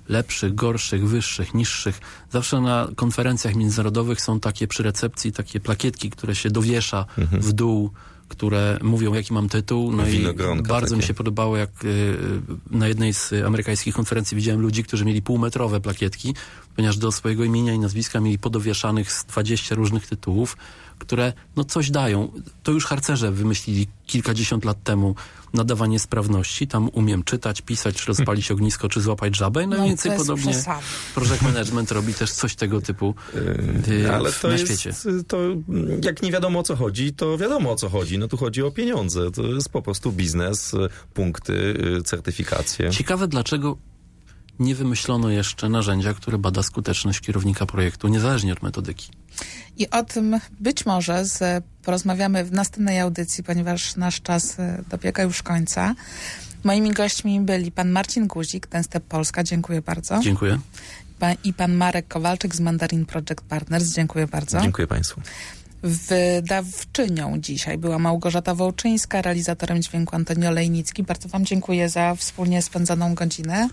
lepszych, gorszych, wyższych, niższych. Zawsze na konferencjach międzynarodowych są takie przy recepcji takie plakietki, które się dowiesza w dół, które mówią, jaki mam tytuł. No i bardzo mi takie. się podobało, jak y, na jednej z amerykańskich konferencji widziałem ludzi, którzy mieli półmetrowe plakietki, ponieważ do swojego imienia i nazwiska mieli podowieszanych z 20 różnych tytułów, które no coś dają. To już harcerze wymyślili kilkadziesiąt lat temu nadawanie sprawności. Tam umiem czytać, pisać, czy rozpalić ognisko, czy złapać żabę. No, No, więcej podobnie przesada. project management robi też coś tego typu y, Ale w- to na jest, świecie. to jak nie wiadomo o co chodzi, to wiadomo o co chodzi. No tu chodzi o pieniądze. To jest po prostu biznes, y, punkty, y, certyfikacje. Ciekawe, dlaczego nie wymyślono jeszcze narzędzia, które bada skuteczność kierownika projektu, niezależnie od metodyki. I o tym być może z, porozmawiamy w następnej audycji, ponieważ nasz czas e, dobiega już końca. Moimi gośćmi byli pan Marcin Guzik, Ten Step Polska, dziękuję bardzo. Dziękuję. Pa, I pan Marek Kowalczyk z Mandarin Project Partners, dziękuję bardzo. Dziękuję Państwu. Wydawczynią dzisiaj była Małgorzata Wołczyńska, realizatorem dźwięku Antonio Lejnicki. Bardzo Wam dziękuję za wspólnie spędzoną godzinę.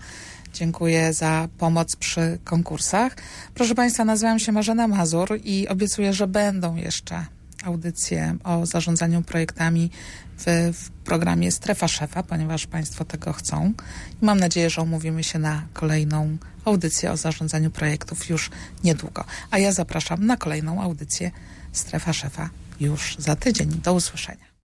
Dziękuję za pomoc przy konkursach. Proszę Państwa, nazywam się Marzena Mazur i obiecuję, że będą jeszcze audycje o zarządzaniu projektami w, w programie Strefa Szefa, ponieważ Państwo tego chcą. I mam nadzieję, że umówimy się na kolejną audycję o zarządzaniu projektów już niedługo. A ja zapraszam na kolejną audycję Strefa Szefa już za tydzień. Do usłyszenia.